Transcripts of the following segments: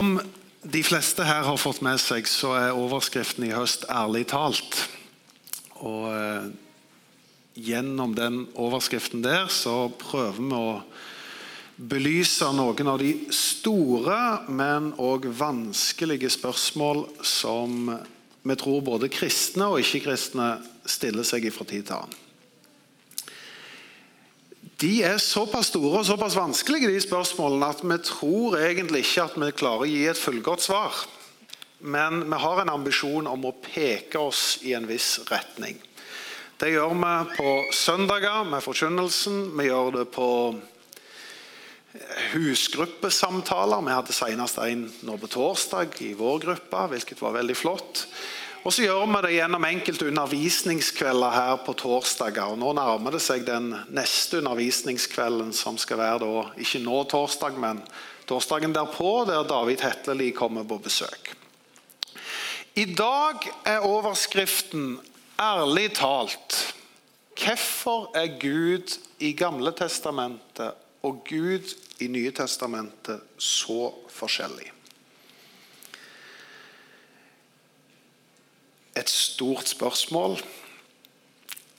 Som de fleste her har fått med seg, så er overskriften i høst 'ærlig talt'. Og eh, gjennom den overskriften der så prøver vi å belyse noen av de store, men òg vanskelige spørsmål som vi tror både kristne og ikke-kristne stiller seg fra tid til annen. De er såpass store og såpass vanskelige de spørsmålene at vi tror egentlig ikke at vi klarer å gi et fullgodt svar. Men vi har en ambisjon om å peke oss i en viss retning. Det gjør vi på søndager med forkynnelsen. Vi gjør det på husgruppesamtaler. Vi hadde senest en nå på torsdag i vår gruppe, hvilket var veldig flott. Og så gjør vi det gjennom enkelte undervisningskvelder her på torsdager. og Nå nærmer det seg den neste undervisningskvelden, som skal være da, ikke nå torsdag, men torsdagen derpå, der David Hetleli kommer på besøk. I dag er overskriften 'Ærlig talt'. Hvorfor er Gud i Gamle testamentet og Gud i Nye testamentet så forskjellig? Et stort spørsmål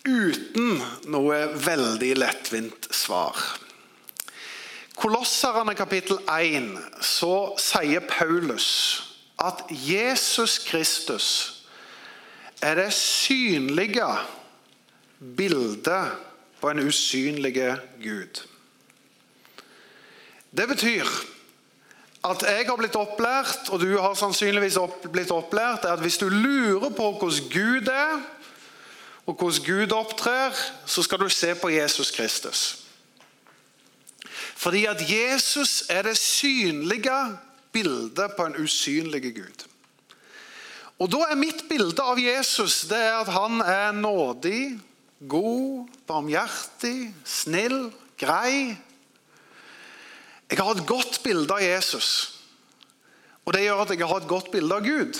uten noe veldig lettvint svar. Kolosserne kapittel 1 så sier Paulus at Jesus Kristus er det synlige bildet på en usynlig Gud. Det betyr at jeg har blitt opplært, og du har sannsynligvis opp, blitt opplært, er at hvis du lurer på hvordan Gud er, og hvordan Gud opptrer, så skal du se på Jesus Kristus. Fordi at Jesus er det synlige bildet på en usynlig Gud. Og Da er mitt bilde av Jesus det er at han er nådig, god, barmhjertig, snill, grei, jeg har et godt bilde av Jesus, og det gjør at jeg har et godt bilde av Gud.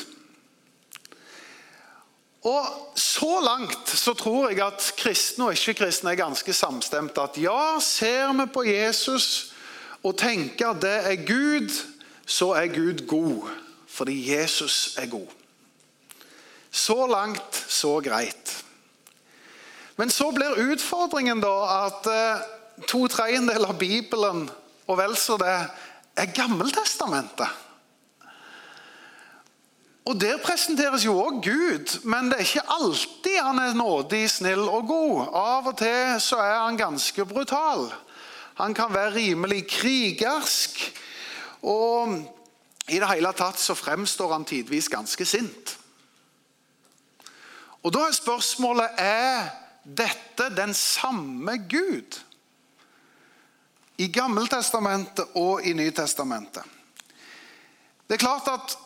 Og Så langt så tror jeg at kristne og ikke-kristne er ganske samstemte. At ja, ser vi på Jesus og tenker at det er Gud, så er Gud god. Fordi Jesus er god. Så langt, så greit. Men så blir utfordringen da at eh, to tredjedeler av Bibelen og vel så det er Gammeltestamentet. Og Der presenteres jo òg Gud, men det er ikke alltid han er nådig, snill og god. Av og til så er han ganske brutal. Han kan være rimelig krigersk. Og i det hele tatt så fremstår han tidvis ganske sint. Og Da er spørsmålet er dette den samme Gud i Gammeltestamentet og i Nytestamentet. Det er klart at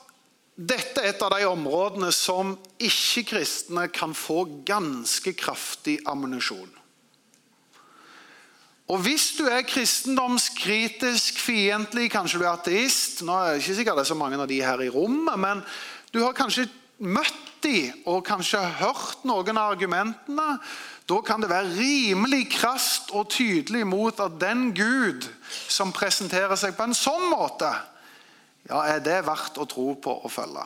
dette er et av de områdene som ikke-kristne kan få ganske kraftig ammunisjon. Og Hvis du er kristendomskritisk, fiendtlig, kanskje du er ateist Nå er det ikke sikkert det er så mange av de her i rommet, men du har kanskje møtt de og kanskje hørt noen av argumentene da kan det være rimelig krast og tydelig mot at den Gud som presenterer seg på en sånn måte, ja, er det verdt å tro på og følge.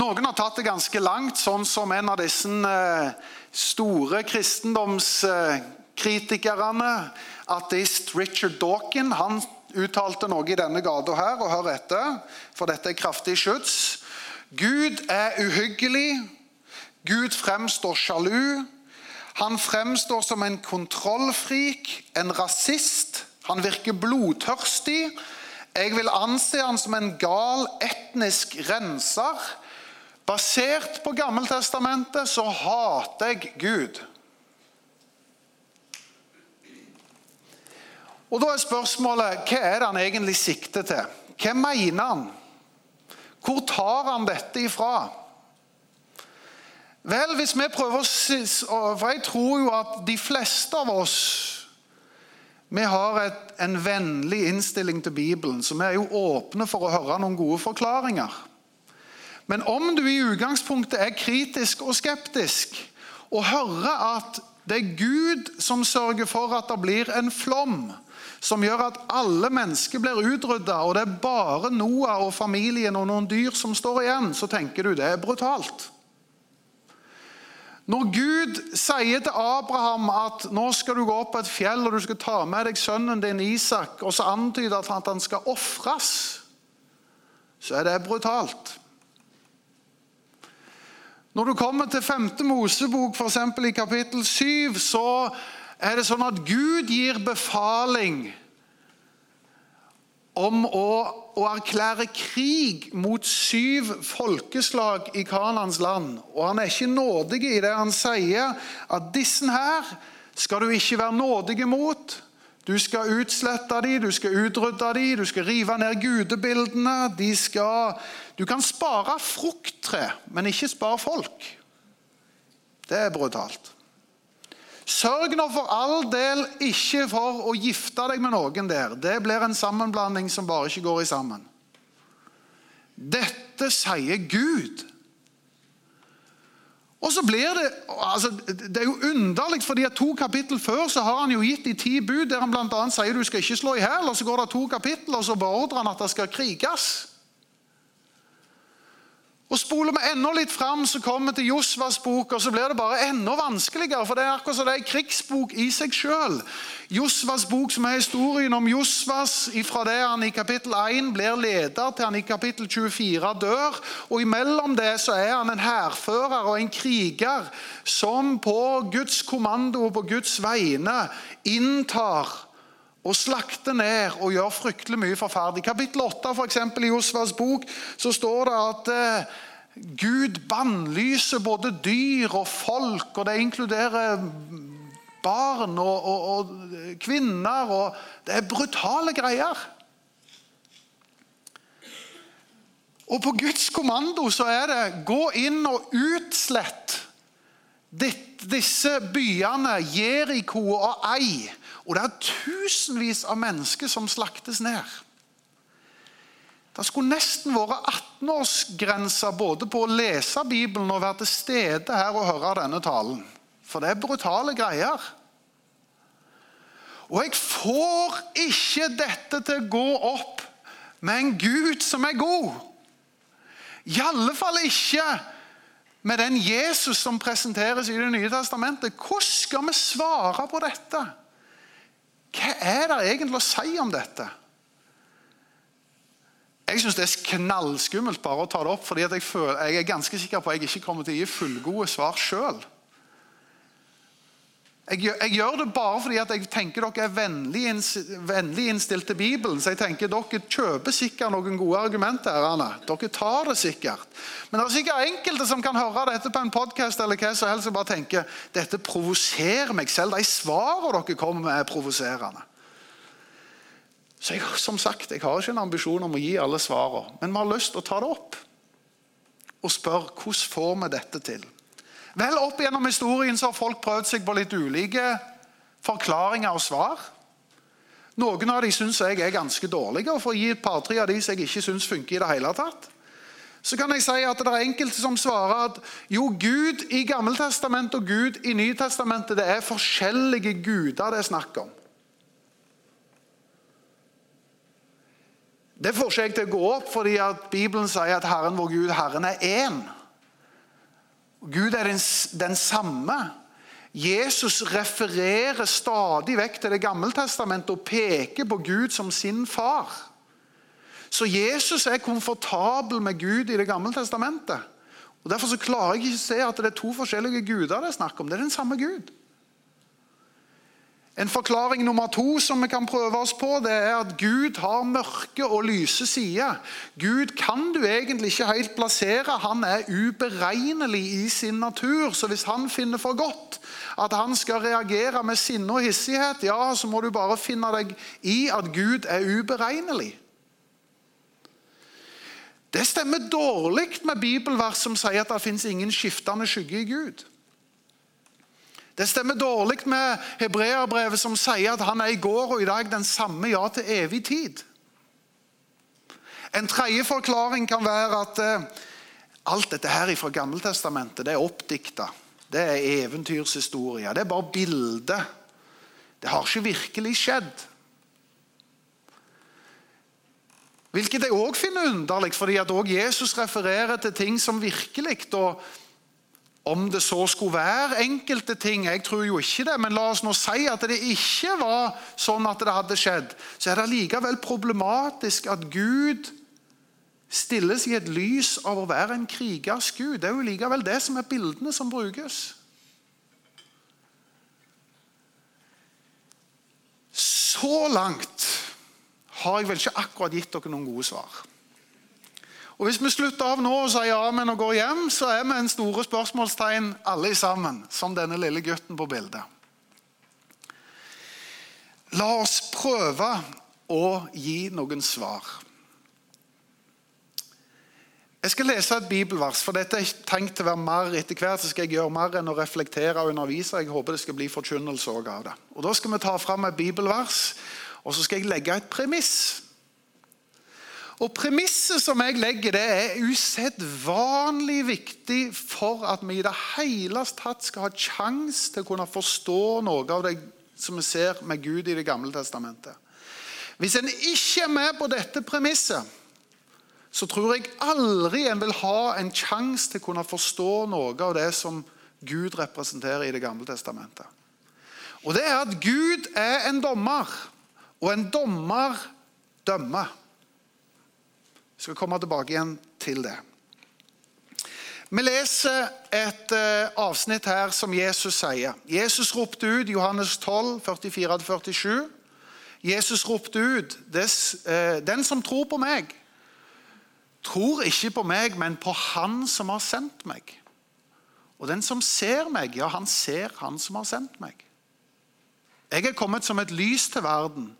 Noen har tatt det ganske langt, sånn som en av disse eh, store kristendomskritikerne, ateist Richard Dawkin. Han uttalte noe i denne gata her, og hør etter, for dette er kraftig skyts. Gud er uhyggelig, Gud fremstår sjalu. Han fremstår som en kontrollfrik, en rasist. Han virker blodtørstig. Jeg vil anse han som en gal etnisk renser. Basert på Gammeltestamentet så hater jeg Gud. Og Da er spørsmålet hva er det han egentlig sikter til? Hva mener han? Hvor tar han dette ifra? Vel, hvis vi prøver å For jeg tror jo at de fleste av oss vi har et, en vennlig innstilling til Bibelen, så vi er jo åpne for å høre noen gode forklaringer. Men om du i utgangspunktet er kritisk og skeptisk, og hører at det er Gud som sørger for at det blir en flom, som gjør at alle mennesker blir utrydda, og det er bare Noah og familien og noen dyr som står igjen, så tenker du det er brutalt. Når Gud sier til Abraham at nå skal du gå opp på et fjell og du skal ta med deg sønnen din Isak, og så antyder han at han skal ofres, så er det brutalt. Når du kommer til 5. Mosebok, f.eks. i kapittel 7, så er det sånn at Gud gir befaling om å, å, erklære krig mot syv folkeslag i Kanans land. Og han er ikke nådig i det han sier, at disse her skal du ikke være nådig mot. Du skal utslette dem, du skal utrydde dem, du skal rive ned gudebildene. De skal, du kan spare frukttre, men ikke spare folk. Det er brutalt. Sørg nå for all del ikke for å gifte deg med noen der. Det blir en sammenblanding som bare ikke går i sammen. Dette sier Gud. Og så blir Det altså, det er jo underlig, fordi at to kapittel før så har han jo gitt de ti bud, der han bl.a. sier du skal ikke slå i hjel. Så går det to kapittel, og så beordrer han at det skal kriges. Og Spoler vi enda litt fram, så kommer vi til Josvas bok, og så blir det bare enda vanskeligere. For det er akkurat som det er en krigsbok i seg sjøl. Josvas bok, som er historien om Josvas fra det han i kapittel 1 blir leder, til han i kapittel 24 dør. Og imellom det så er han en hærfører og en kriger som på Guds kommando og på Guds vegne inntar og slakter ned og gjør fryktelig mye forferdelig. I kapittel 8 for eksempel, i Josvas bok så står det at eh, Gud bannlyser både dyr og folk, og det inkluderer barn og, og, og kvinner. og Det er brutale greier. Og på Guds kommando så er det gå inn og utslett disse byene, Jeriko og Ei. Og det er tusenvis av mennesker som slaktes ned. Det skulle nesten vært 18-årsgrense både på å lese Bibelen og være til stede her og høre denne talen. For det er brutale greier. Og jeg får ikke dette til å gå opp med en Gud som er god. I alle fall ikke med den Jesus som presenteres i Det nye testamentet. Hvordan skal vi svare på dette? Hva er det egentlig å si om dette? Jeg syns det er knallskummelt bare å ta det opp, fordi jeg, jeg, er ganske sikker på at jeg ikke kommer til å gi fullgode svar sjøl. Jeg, jeg, gjør det bare fordi jeg tenker dere er vennlig, vennlig innstilt til Bibelen. Så jeg tenker dere kjøper sikkert noen gode argumenter. Anna. Dere tar det sikkert. Men det er sikkert enkelte som kan høre dette på en podkast eller hva som helst og bare tenker dette provoserer meg. Selv de svarene dere kommer med, er provoserende. Så jeg, som sagt, jeg har ikke en ambisjon om å gi alle svarene, men vi har lyst til å ta det opp og spørre hvordan får vi dette til. Vel, Opp gjennom historien så har folk prøvd seg på litt ulike forklaringer og svar. Noen av de syns jeg er ganske dårlige, og for å gi et par-tre av de som jeg ikke syns funker i det hele tatt. Så kan jeg si at Det er enkelte som svarer at jo, Gud i Gammeltestamentet og Gud i Nytestamentet det er forskjellige guder det er snakk om. Det får ikke jeg til å gå opp, fordi at Bibelen sier at Herren vår Gud, Herren er én. Gud er den, den samme. Jesus refererer stadig vekk til Det gamle testamentet og peker på Gud som sin far. Så Jesus er komfortabel med Gud i Det gamle testamentet. Og Derfor så klarer jeg ikke å se at det er to forskjellige guder det er snakk om. Det er den samme Gud. En forklaring nummer to som vi kan prøve oss på, det er at Gud har mørke og lyse sider. Gud kan du egentlig ikke helt plassere. Han er uberegnelig i sin natur. Så hvis han finner for godt at han skal reagere med sinne og hissighet, ja, så må du bare finne deg i at Gud er uberegnelig. Det stemmer dårlig med bibelvers som sier at det fins ingen skiftende skygge i Gud. Det stemmer dårlig med hebreerbrevet som sier at han er i går og i dag den samme ja til evig tid. En tredje forklaring kan være at eh, alt dette her fra Gammeltestamentet det er oppdikta. Det er eventyrshistorie. Det er bare bilder. Det har ikke virkelig skjedd. Hvilket jeg òg finner underlig, fordi at også Jesus refererer til ting som virkelig. og Om det så skulle være enkelte ting, jeg tror jo ikke det, men la oss nå si at det ikke var sånn at det hadde skjedd, så er det likevel problematisk at Gud stilles i et lys av å være en krigers gud. Det er jo likevel det som er bildene som brukes. Så langt har jeg vel ikke akkurat gitt dere noen gode svar. Og Hvis vi slutter av nå og sier amen og går hjem, så er vi en store spørsmålstegn alle sammen, som denne lille gutten på bildet. La oss prøve å gi noen svar. Jeg skal lese et bibelvers, for dette er tenkt å være mer etter hvert. så skal jeg gjøre mer enn å reflektere og undervise. Jeg håper det skal bli forkynnelse av det. Og Da skal vi ta fram et bibelvers, og så skal jeg legge et premiss. Og Premisset som jeg legger, det er usedvanlig viktig for at vi i det hele tatt skal ha sjanse til å kunne forstå noe av det som vi ser med Gud i Det gamle testamentet. Hvis en ikke er med på dette premisset, så tror jeg aldri en vil ha en sjanse til å kunne forstå noe av det som Gud representerer i Det gamle testamentet. Og det er at Gud er en dommer, og en dommer dømmer. Jeg skal komme tilbake igjen til det. Vi leser et eh, avsnitt her som Jesus sier. Jesus ropte ut Johannes 12, 44-47. Jesus ropte ut eh, Den som tror på meg, tror ikke på meg, men på Han som har sendt meg. Og den som ser meg, ja, han ser Han som har sendt meg. Jeg er kommet som et lys til verden,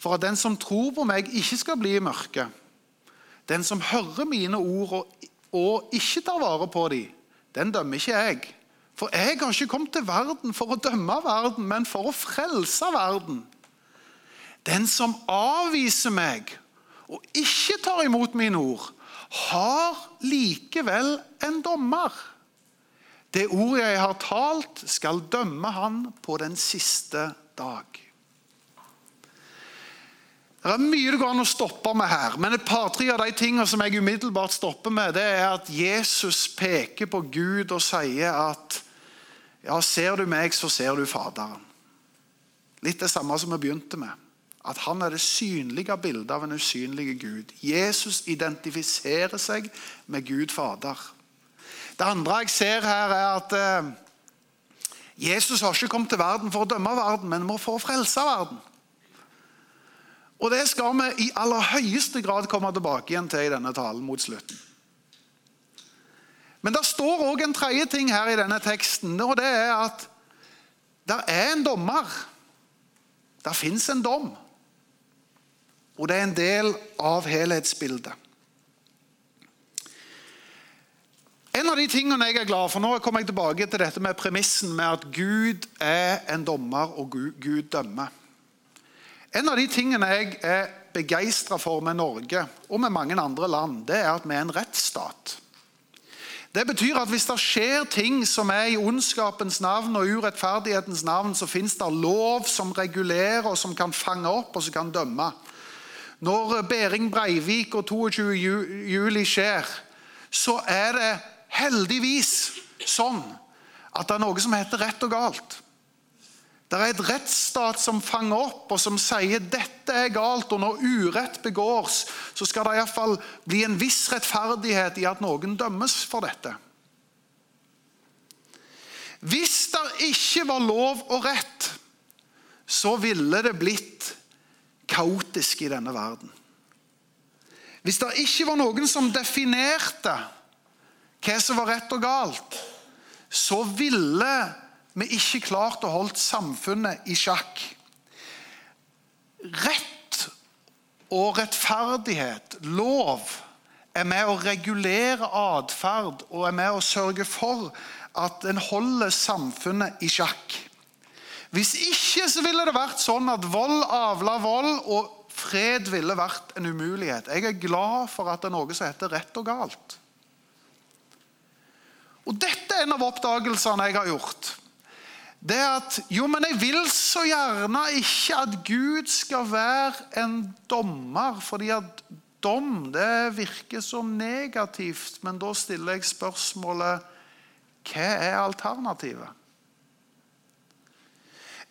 for at den som tror på meg, ikke skal bli i mørket. Den som hører mine ord og, og ikke tar vare på dem, den dømmer ikke jeg. For jeg har ikke kommet til verden for å dømme verden, men for å frelse verden. Den som avviser meg og ikke tar imot mine ord, har likevel en dommer. Det ordet jeg har talt, skal dømme han på den siste dag. Det er mye det går an å stoppe med her, men et par-tre av de tingene som jeg umiddelbart stopper med, det er at Jesus peker på Gud og sier at ja, ser du meg, så ser du Faderen. Litt det samme som vi begynte med. At han er det synlige bildet av en usynlig Gud. Jesus identifiserer seg med Gud Fader. Det andre jeg ser her, er at eh, Jesus har ikke kommet til verden for å dømme verden, men for å frelse verden. Og Det skal vi i aller høyeste grad komme tilbake igjen til i denne talen mot slutten. Men det står òg en tredje ting her i denne teksten, og det er at det er en dommer. Det fins en dom. Og det er en del av helhetsbildet. En av de tingene jeg er glad for, Nå kommer jeg tilbake til dette med premissen med at Gud er en dommer, og Gud dømmer. En av de tingene jeg er begeistra for med Norge og med mange andre land, det er at vi er en rettsstat. Det betyr at hvis det skjer ting som er i ondskapens navn og urettferdighetens navn, så fins det lov som regulerer, og som kan fange opp og som kan dømme. Når Behring Breivik og 22. juli skjer, så er det heldigvis sånn at det er noe som heter rett og galt. Det er et rettsstat som fanger opp og som sier dette er galt. Og når urett begås, så skal det iallfall bli en viss rettferdighet i at noen dømmes for dette. Hvis det ikke var lov og rett, så ville det blitt kaotisk i denne verden. Hvis det ikke var noen som definerte hva som var rett og galt, så ville vi ikke klart å holde samfunnet i sjakk. Rett og rettferdighet, lov, er med å regulere atferd og er med å sørge for at en holder samfunnet i sjakk. Hvis ikke så ville det vært sånn at vold avla vold, og fred ville vært en umulighet. Jeg er glad for at det er noe som heter rett og galt. Og Dette er en av oppdagelsene jeg har gjort. Det er at jo, men jeg vil så gjerne ikke at Gud skal være en dommer, fordi at dom det virker så negativt, men da stiller jeg spørsmålet hva er alternativet?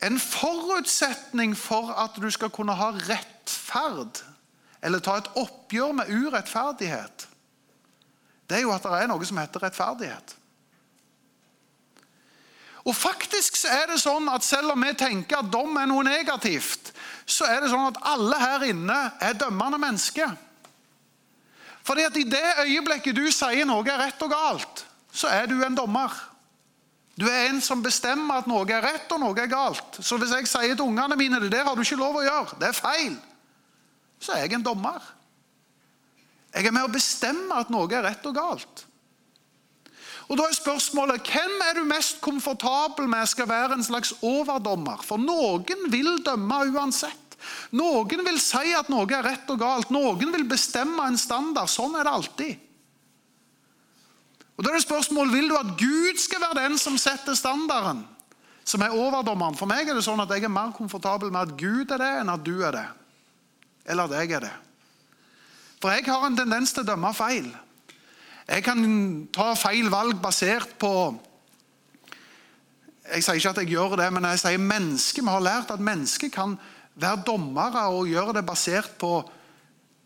En forutsetning for at du skal kunne ha rettferd, eller ta et oppgjør med urettferdighet, det er jo at det er noe som heter rettferdighet. Og faktisk er det sånn at Selv om vi tenker at dom er noe negativt, så er det sånn at alle her inne er dømmende mennesker. Fordi at I det øyeblikket du sier noe er rett og galt, så er du en dommer. Du er en som bestemmer at noe er rett og noe er galt. Så hvis jeg sier til ungene mine det der har du ikke lov å gjøre, det er feil, så er jeg en dommer. Jeg er med å bestemme at noe er rett og galt. Og da er spørsmålet, Hvem er du mest komfortabel med skal være en slags overdommer? For noen vil dømme uansett. Noen vil si at noe er rett og galt. Noen vil bestemme en standard. Sånn er det alltid. Og da er det spørsmål, Vil du at Gud skal være den som setter standarden? Som er overdommeren? For meg er det sånn at jeg er mer komfortabel med at Gud er det, enn at du er det. Eller at jeg er det. For jeg har en tendens til å dømme feil. Jeg kan ta feil valg basert på Jeg sier ikke at jeg gjør det, men jeg sier mennesker. Vi har lært at mennesker kan være dommere og gjøre det basert på,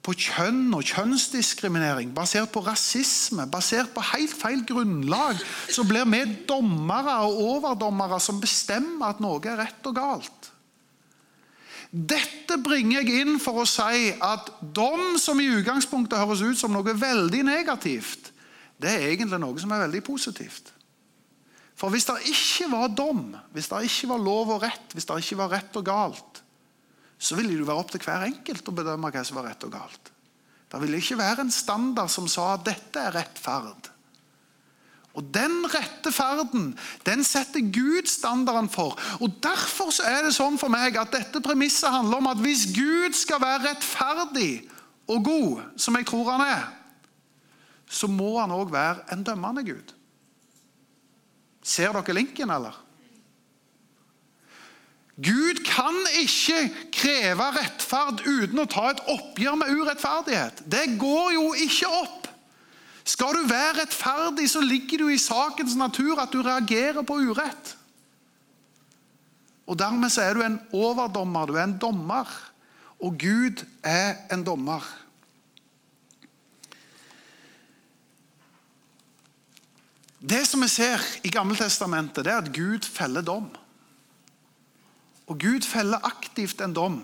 på kjønn og kjønnsdiskriminering. Basert på rasisme, basert på helt feil grunnlag. Så blir vi dommere og overdommere som bestemmer at noe er rett og galt. Dette bringer jeg inn for å si at dom, som i utgangspunktet høres ut som noe veldig negativt, det er egentlig noe som er veldig positivt. For hvis det ikke var dom, hvis det ikke var lov og rett, hvis det ikke var rett og galt, så ville det være opp til hver enkelt å bedømme hva som var rett og galt. Det ville ikke være en standard som sa at dette er rettferd. Og Den rette ferden den setter Gud standarden for. Og Derfor er det sånn for meg at dette premisset handler om at hvis Gud skal være rettferdig og god, som jeg tror han er, så må han òg være en dømmende Gud. Ser dere linken, eller? Gud kan ikke kreve rettferd uten å ta et oppgjør med urettferdighet. Det går jo ikke opp. Skal du være rettferdig, så ligger du i sakens natur at du reagerer på urett. Og Dermed så er du en overdommer, du er en dommer. Og Gud er en dommer. Det som vi ser i Gammeltestamentet, det er at Gud feller dom. Og Gud feller aktivt en dom.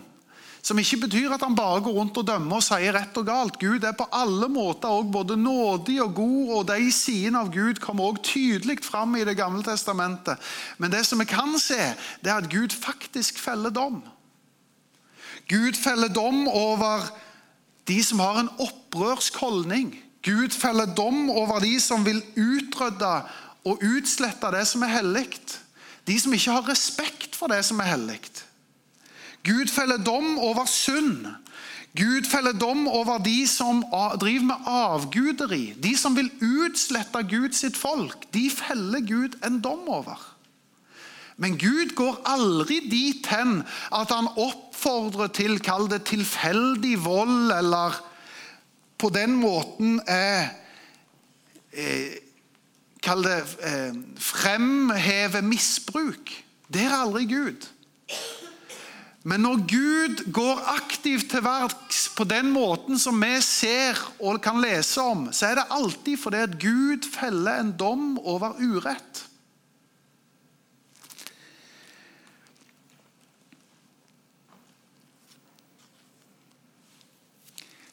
Som ikke betyr at han bare går rundt og dømmer og sier rett og galt. Gud er på alle måter også både nådig og god, og de sidene av Gud kommer også tydelig fram i Det gamle testamentet. Men det som vi kan se, det er at Gud faktisk feller dom. Gud feller dom over de som har en opprørsk holdning. Gud feller dom over de som vil utrydde og utslette det som er hellig. De som ikke har respekt for det som er hellig. Gud feller dom over synd. Gud feller dom over de som driver med avguderi. De som vil utslette Guds folk. De feller Gud en dom over. Men Gud går aldri dit hen at han oppfordrer til kall det tilfeldig vold, eller på den måten eh, Kall det eh, fremheve misbruk. Det er aldri Gud. Men når Gud går aktivt til verks på den måten som vi ser og kan lese om, så er det alltid fordi at Gud feller en dom over urett.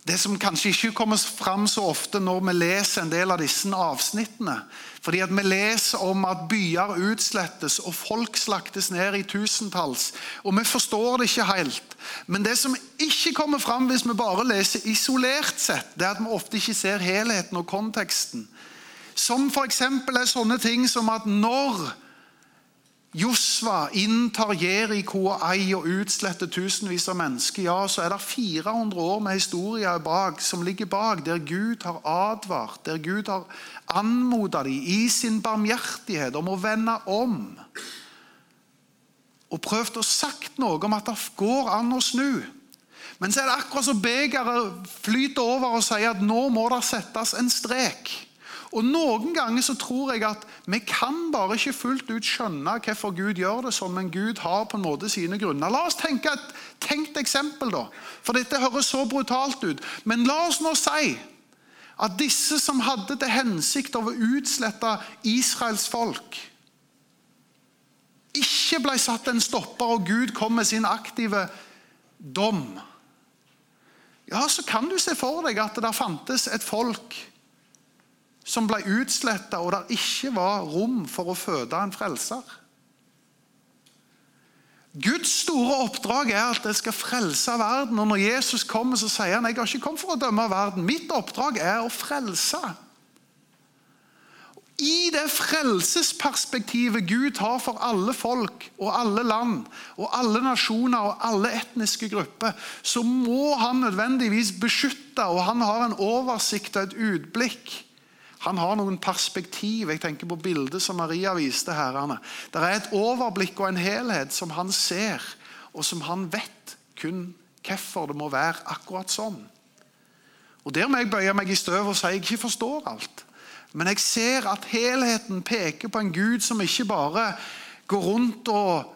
Det som kanskje ikke kommer fram så ofte når vi leser en del av disse avsnittene, fordi at Vi leser om at byer utslettes og folk slaktes ned i tusentalls. og Vi forstår det ikke helt. Men det som ikke kommer fram hvis vi bare leser isolert sett, det er at vi ofte ikke ser helheten og konteksten. Som f.eks. er sånne ting som at når Josva inntar Jeriko og Ai og utsletter tusenvis av mennesker, ja, så er det 400 år med historier bak, som ligger bak, der Gud har advart, der Gud har anmodet dem i sin barmhjertighet om å vende om. Og prøvd å sagt noe om at det går an å snu. Men så er det akkurat som begeret flyter over og sier at nå må det settes en strek. Og Noen ganger så tror jeg at vi kan bare ikke fullt ut skjønne hvorfor Gud gjør det sånn, men Gud har på en måte sine grunner. La oss tenke et tenkt eksempel, da. For dette høres så brutalt ut. Men la oss nå si at disse som hadde til hensikt å utslette Israels folk, ikke ble satt en stopper, og Gud kom med sin aktive dom. Ja, så kan du se for deg at det fantes et folk som ble utsletta, og det ikke var rom for å føde en frelser. Guds store oppdrag er at det skal frelse verden. og Når Jesus kommer, så sier han jeg har ikke kommet for å dømme verden. Mitt oppdrag er å frelse. I det frelsesperspektivet Gud har for alle folk og alle land og alle nasjoner og alle etniske grupper, så må han nødvendigvis beskytte, og han har en oversikt og et utblikk han har noen perspektiv. Jeg tenker på bildet som Maria viste herrene. Det er et overblikk og en helhet som han ser, og som han vet kun hvorfor det må være akkurat sånn. Og Der må jeg bøye meg i støv og si jeg ikke forstår alt. Men jeg ser at helheten peker på en Gud som ikke bare går rundt og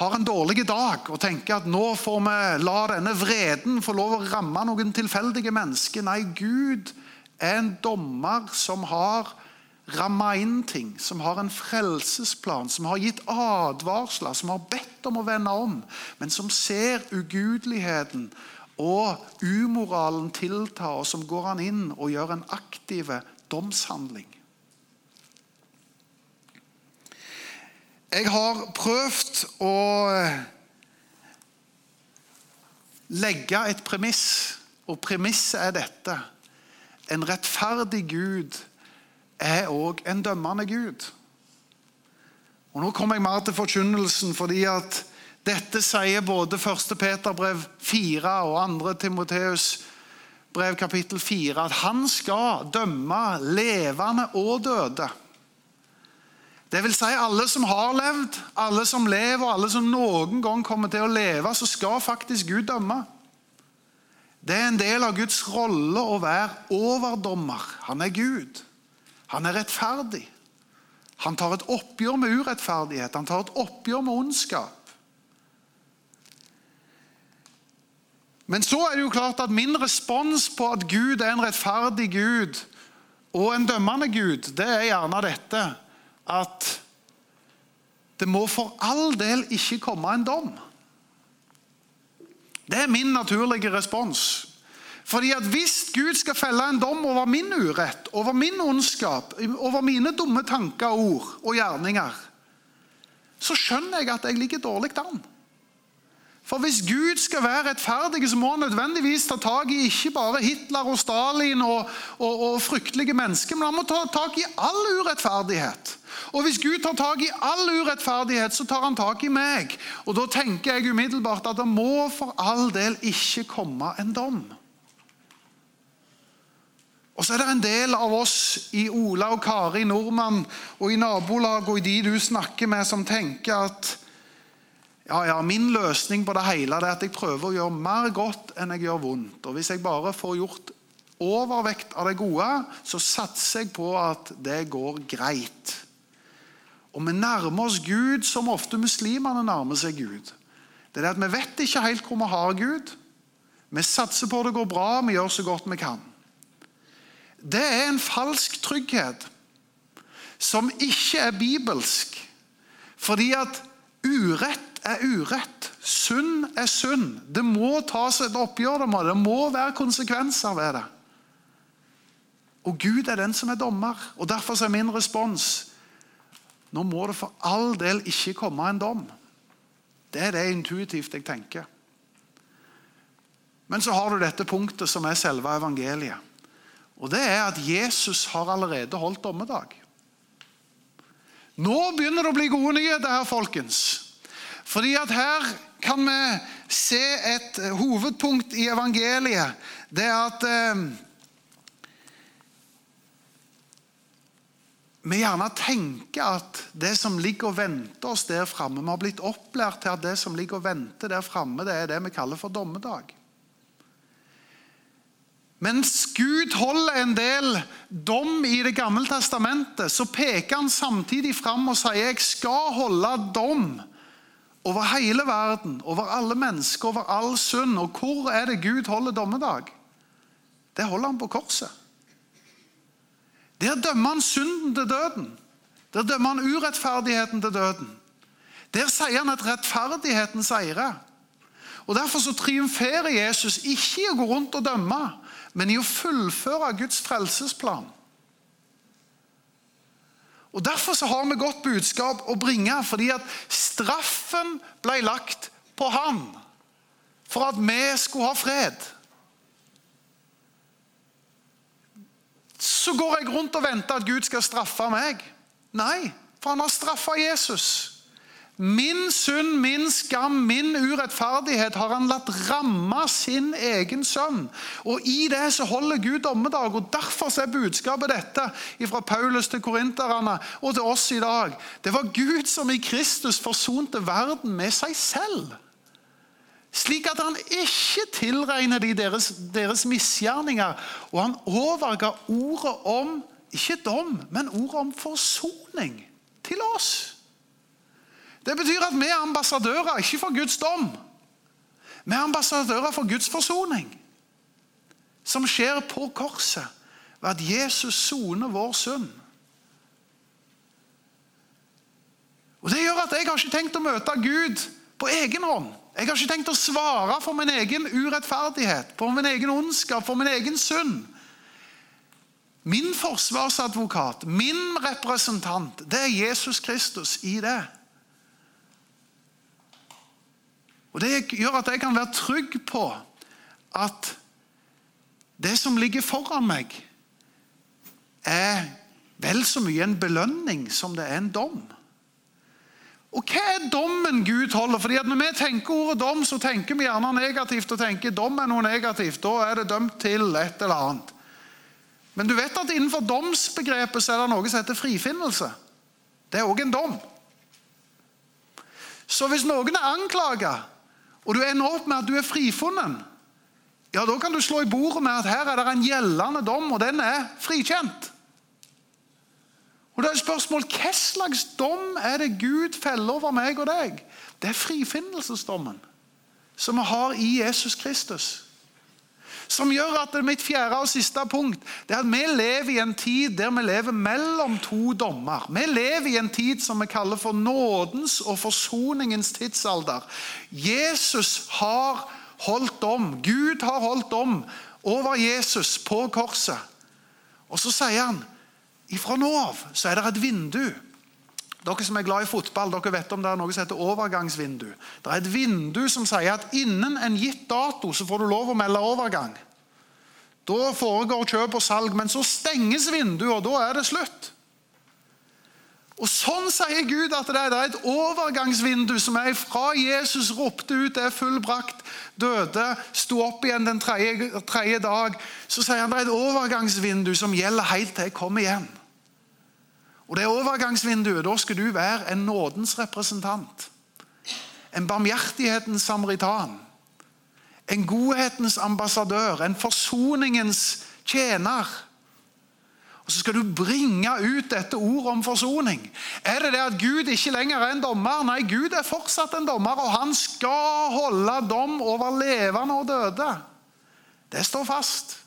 har en dårlig dag og tenker at nå får vi la denne vreden få lov å ramme noen tilfeldige mennesker. Nei, Gud er en dommer som har ramma inn ting, som har en frelsesplan, som har gitt advarsler, som har bedt om å vende om, men som ser ugudeligheten og umoralen tilta, og som går han inn og gjør en aktiv domshandling. Jeg har prøvd å legge et premiss, og premisset er dette. En rettferdig Gud er òg en dømmende Gud. Og Nå kommer jeg mer til forkynnelsen, fordi at dette sier både 1. Peter brev 4 og 2. Timoteus brev kapittel 4, at han skal dømme levende og døde. Det vil si alle som har levd, alle som lever, alle som noen gang kommer til å leve, så skal faktisk Gud dømme. Det er en del av Guds rolle å være overdommer. Han er Gud. Han er rettferdig. Han tar et oppgjør med urettferdighet. Han tar et oppgjør med ondskap. Men så er det jo klart at min respons på at Gud er en rettferdig Gud og en dømmende Gud, det er gjerne dette at det må for all del ikke komme en dom. Det er min naturlige respons. Fordi at Hvis Gud skal felle en dom over min urett, over min ondskap, over mine dumme tanker, ord og gjerninger, så skjønner jeg at jeg ligger dårlig an. For Hvis Gud skal være rettferdig, så må han nødvendigvis ta tak i ikke bare Hitler og Stalin og, og, og fryktelige mennesker, men han må ta tak i all urettferdighet. Og Hvis Gud tar tak i all urettferdighet, så tar han tak i meg. Og Da tenker jeg umiddelbart at det må for all del ikke komme en dom. Og så er det en del av oss i Ola og Kari Nordmann og i nabolaget og i de du snakker med, som tenker at ja, ja, min løsning på det hele er at jeg prøver å gjøre mer godt enn jeg gjør vondt. Og Hvis jeg bare får gjort overvekt av det gode, så satser jeg på at det går greit. Og vi nærmer oss Gud som ofte muslimene nærmer seg Gud. Det er det at Vi vet ikke helt hvor vi har Gud. Vi satser på det går bra, vi gjør så godt vi kan. Det er en falsk trygghet som ikke er bibelsk. Fordi at urett er urett. Synd er synd. Det må tas et oppgjør med det. Det må være konsekvenser ved det. Og Gud er den som er dommer. Og Derfor er min respons nå må det for all del ikke komme en dom. Det er det intuitivt jeg tenker. Men så har du dette punktet som er selve evangeliet. Og det er at Jesus har allerede holdt dommedag. Nå begynner det å bli gode nyheter her, folkens. Fordi at her kan vi se et hovedpunkt i evangeliet. Det er at eh, vi gjerne tenker at det som ligger og venter oss der framme Vi har blitt opplært til at det som ligger og venter der framme, det er det vi kaller for dommedag. Mens Gud holder en del dom i Det gamle testamentet, så peker han samtidig fram og sier jeg skal holde dom over hele verden, over alle mennesker, over all synd. Og hvor er det Gud holder dommedag? Det holder han på korset. Der dømmer han synden til døden. Der dømmer han urettferdigheten til døden. Der sier han at rettferdigheten seirer. Og Derfor så triumferer Jesus ikke i å gå rundt og dømme, men i å fullføre Guds frelsesplan. Og Derfor så har vi godt budskap å bringe, fordi at straffen ble lagt på han for at vi skulle ha fred. Så går jeg rundt og venter at Gud skal straffe meg. Nei, for han har straffa Jesus. Min synd, min skam, min urettferdighet har han latt ramme sin egen sønn. Og I det så holder Gud dommedag. og Derfor er budskapet dette fra Paulus til korinterne og til oss i dag. Det var Gud som i Kristus forsonte verden med seg selv. Slik at han ikke tilregner de deres, deres misgjerninger. Og han overga ordet om ikke dom, men ordet om forsoning til oss. Det betyr at vi er ambassadører, ikke for Guds dom. Vi er ambassadører for Guds forsoning, som skjer på korset ved at Jesus soner vår synd. Og Det gjør at jeg har ikke tenkt å møte Gud på egen hånd. Jeg har ikke tenkt å svare for min egen urettferdighet, for min egen ondskap, for min egen synd. Min forsvarsadvokat, min representant, det er Jesus Kristus i det. Og Det gjør at jeg kan være trygg på at det som ligger foran meg, er vel så mye en belønning som det er en dom. Og Hva er dommen Gud holder? Fordi at Når vi tenker ordet dom, så tenker vi gjerne negativt. og tenker dom er noe negativt. Da er det dømt til et eller annet. Men du vet at innenfor domsbegrepet så er det noe som heter frifinnelse. Det er òg en dom. Så hvis noen er anklaga og du ender opp med at du er frifunnet, ja, da kan du slå i bordet med at her er det en gjeldende dom, og den er frikjent. Og da er spørsmål, Hva slags dom er det Gud feller over meg og deg? Det er frifinnelsesdommen som vi har i Jesus Kristus. Som gjør at det er mitt fjerde og siste punkt det er at vi lever i en tid der vi lever mellom to dommer. Vi lever i en tid som vi kaller for nådens og forsoningens tidsalder. Jesus har holdt dom. Gud har holdt dom over Jesus på korset. Og så sier han ifra nå av så er det et vindu dere som er glad i fotball, dere vet om det er noe som heter overgangsvindu. Det er et vindu som sier at innen en gitt dato så får du lov å melde overgang. Da foregår kjøp og salg, men så stenges vinduet, og da er det slutt. Og Sånn sier Gud at det er et overgangsvindu som er fra Jesus ropte ut er fullbrakt, døde, sto opp igjen den tredje dag. Så sier han det er et overgangsvindu som gjelder helt til jeg kommer igjen. Og det er overgangsvinduet, Da skal du være en nådens representant. En barmhjertighetens samaritan. En godhetens ambassadør. En forsoningens tjener. Og Så skal du bringe ut dette ordet om forsoning. Er det det at Gud ikke lenger er en dommer? Nei, Gud er fortsatt en dommer, og han skal holde dom over levende og døde. Det står fast.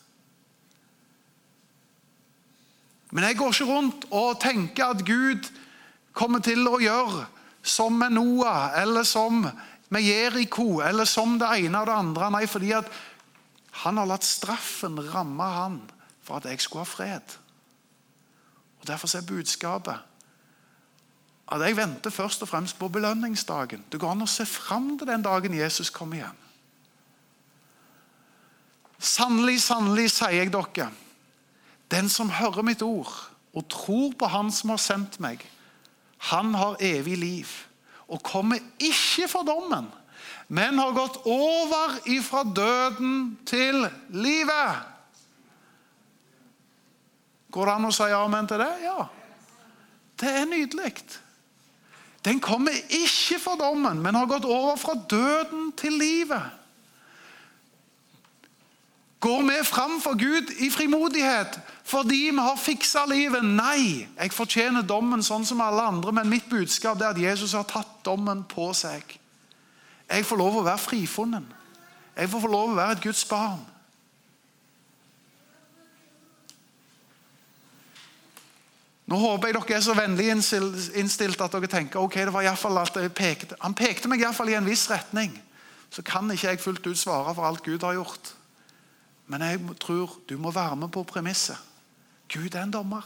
Men jeg går ikke rundt og tenker at Gud kommer til å gjøre som med Noah, eller som med Jeriko, eller som det ene og det andre. Nei, fordi at han har latt straffen ramme han for at jeg skulle ha fred. Og Derfor er budskapet at jeg venter først og fremst på belønningsdagen. Det går an å se fram til den dagen Jesus kommer igjen. Sannelig, sannelig, sier jeg dere den som hører mitt ord og tror på Han som har sendt meg, han har evig liv og kommer ikke for dommen, men har gått over ifra døden til livet. Går det an å si amen til det? Ja. Det er nydelig. Den kommer ikke for dommen, men har gått over fra døden til livet. Går vi fram for Gud i frimodighet fordi vi har fiksa livet? Nei, jeg fortjener dommen sånn som alle andre, men mitt budskap er at Jesus har tatt dommen på seg. Jeg får lov å være frifunnen. Jeg får få lov å være et Guds barn. Nå håper jeg dere er så vennlig innstilt at dere tenker ok, det var i fall at jeg pekte. Han pekte meg iallfall i en viss retning. Så kan ikke jeg fullt ut svare for alt Gud har gjort. Men jeg tror du må være med på premisset. Gud er en dommer,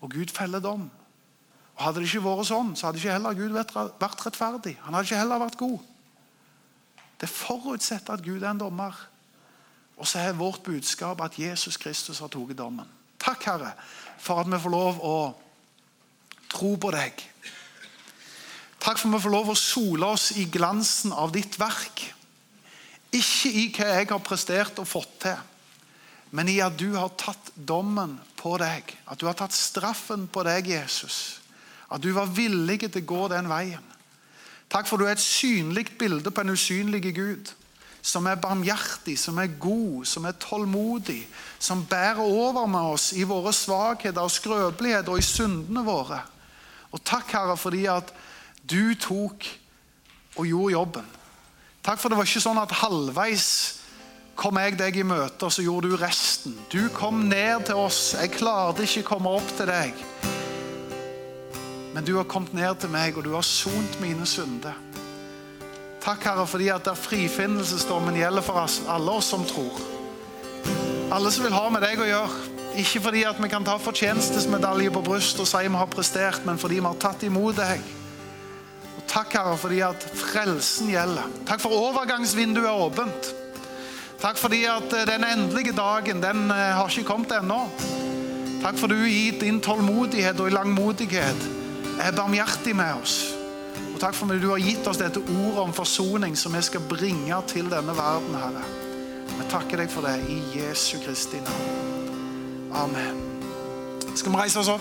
og Gud feller dom. Og Hadde det ikke vært sånn, så hadde ikke heller Gud vært rettferdig. Han hadde ikke heller vært god. Det forutsetter at Gud er en dommer. Og så er vårt budskap at Jesus Kristus har tatt dommen. Takk, Herre, for at vi får lov å tro på deg. Takk for at vi får lov å sole oss i glansen av ditt verk. Ikke i hva jeg har prestert og fått til, men i at du har tatt dommen på deg. At du har tatt straffen på deg, Jesus. At du var villig til å gå den veien. Takk for du er et synlig bilde på en usynlig Gud som er barmhjertig, som er god, som er tålmodig, som bærer over med oss i våre svakheter og skrøpeligheter og i syndene våre. Og takk, Herre, fordi at du tok og gjorde jobben. Takk for det var ikke sånn at halvveis kom jeg deg i møte, og så gjorde du resten. Du kom ned til oss. Jeg klarte ikke å komme opp til deg. Men du har kommet ned til meg, og du har sont mine synder. Takk, Herre, fordi at der frifinnelsesdommen gjelder for oss, alle oss som tror. Alle som vil ha med deg å gjøre. Ikke fordi at vi kan ta fortjenestesmedalje på brystet og si vi har prestert, men fordi vi har tatt imot deg. Takk, Herre, fordi at frelsen gjelder. Takk for overgangsvinduet er åpent. Takk fordi at eh, den endelige dagen den eh, har ikke kommet ennå. Takk for du i din tålmodighet og i langmodighet er barmhjertig med oss. Og takk for at du har gitt oss dette ordet om forsoning som vi skal bringe til denne verden, Herre. Vi takker deg for det i Jesu Kristi navn. Amen. Skal vi reise oss opp?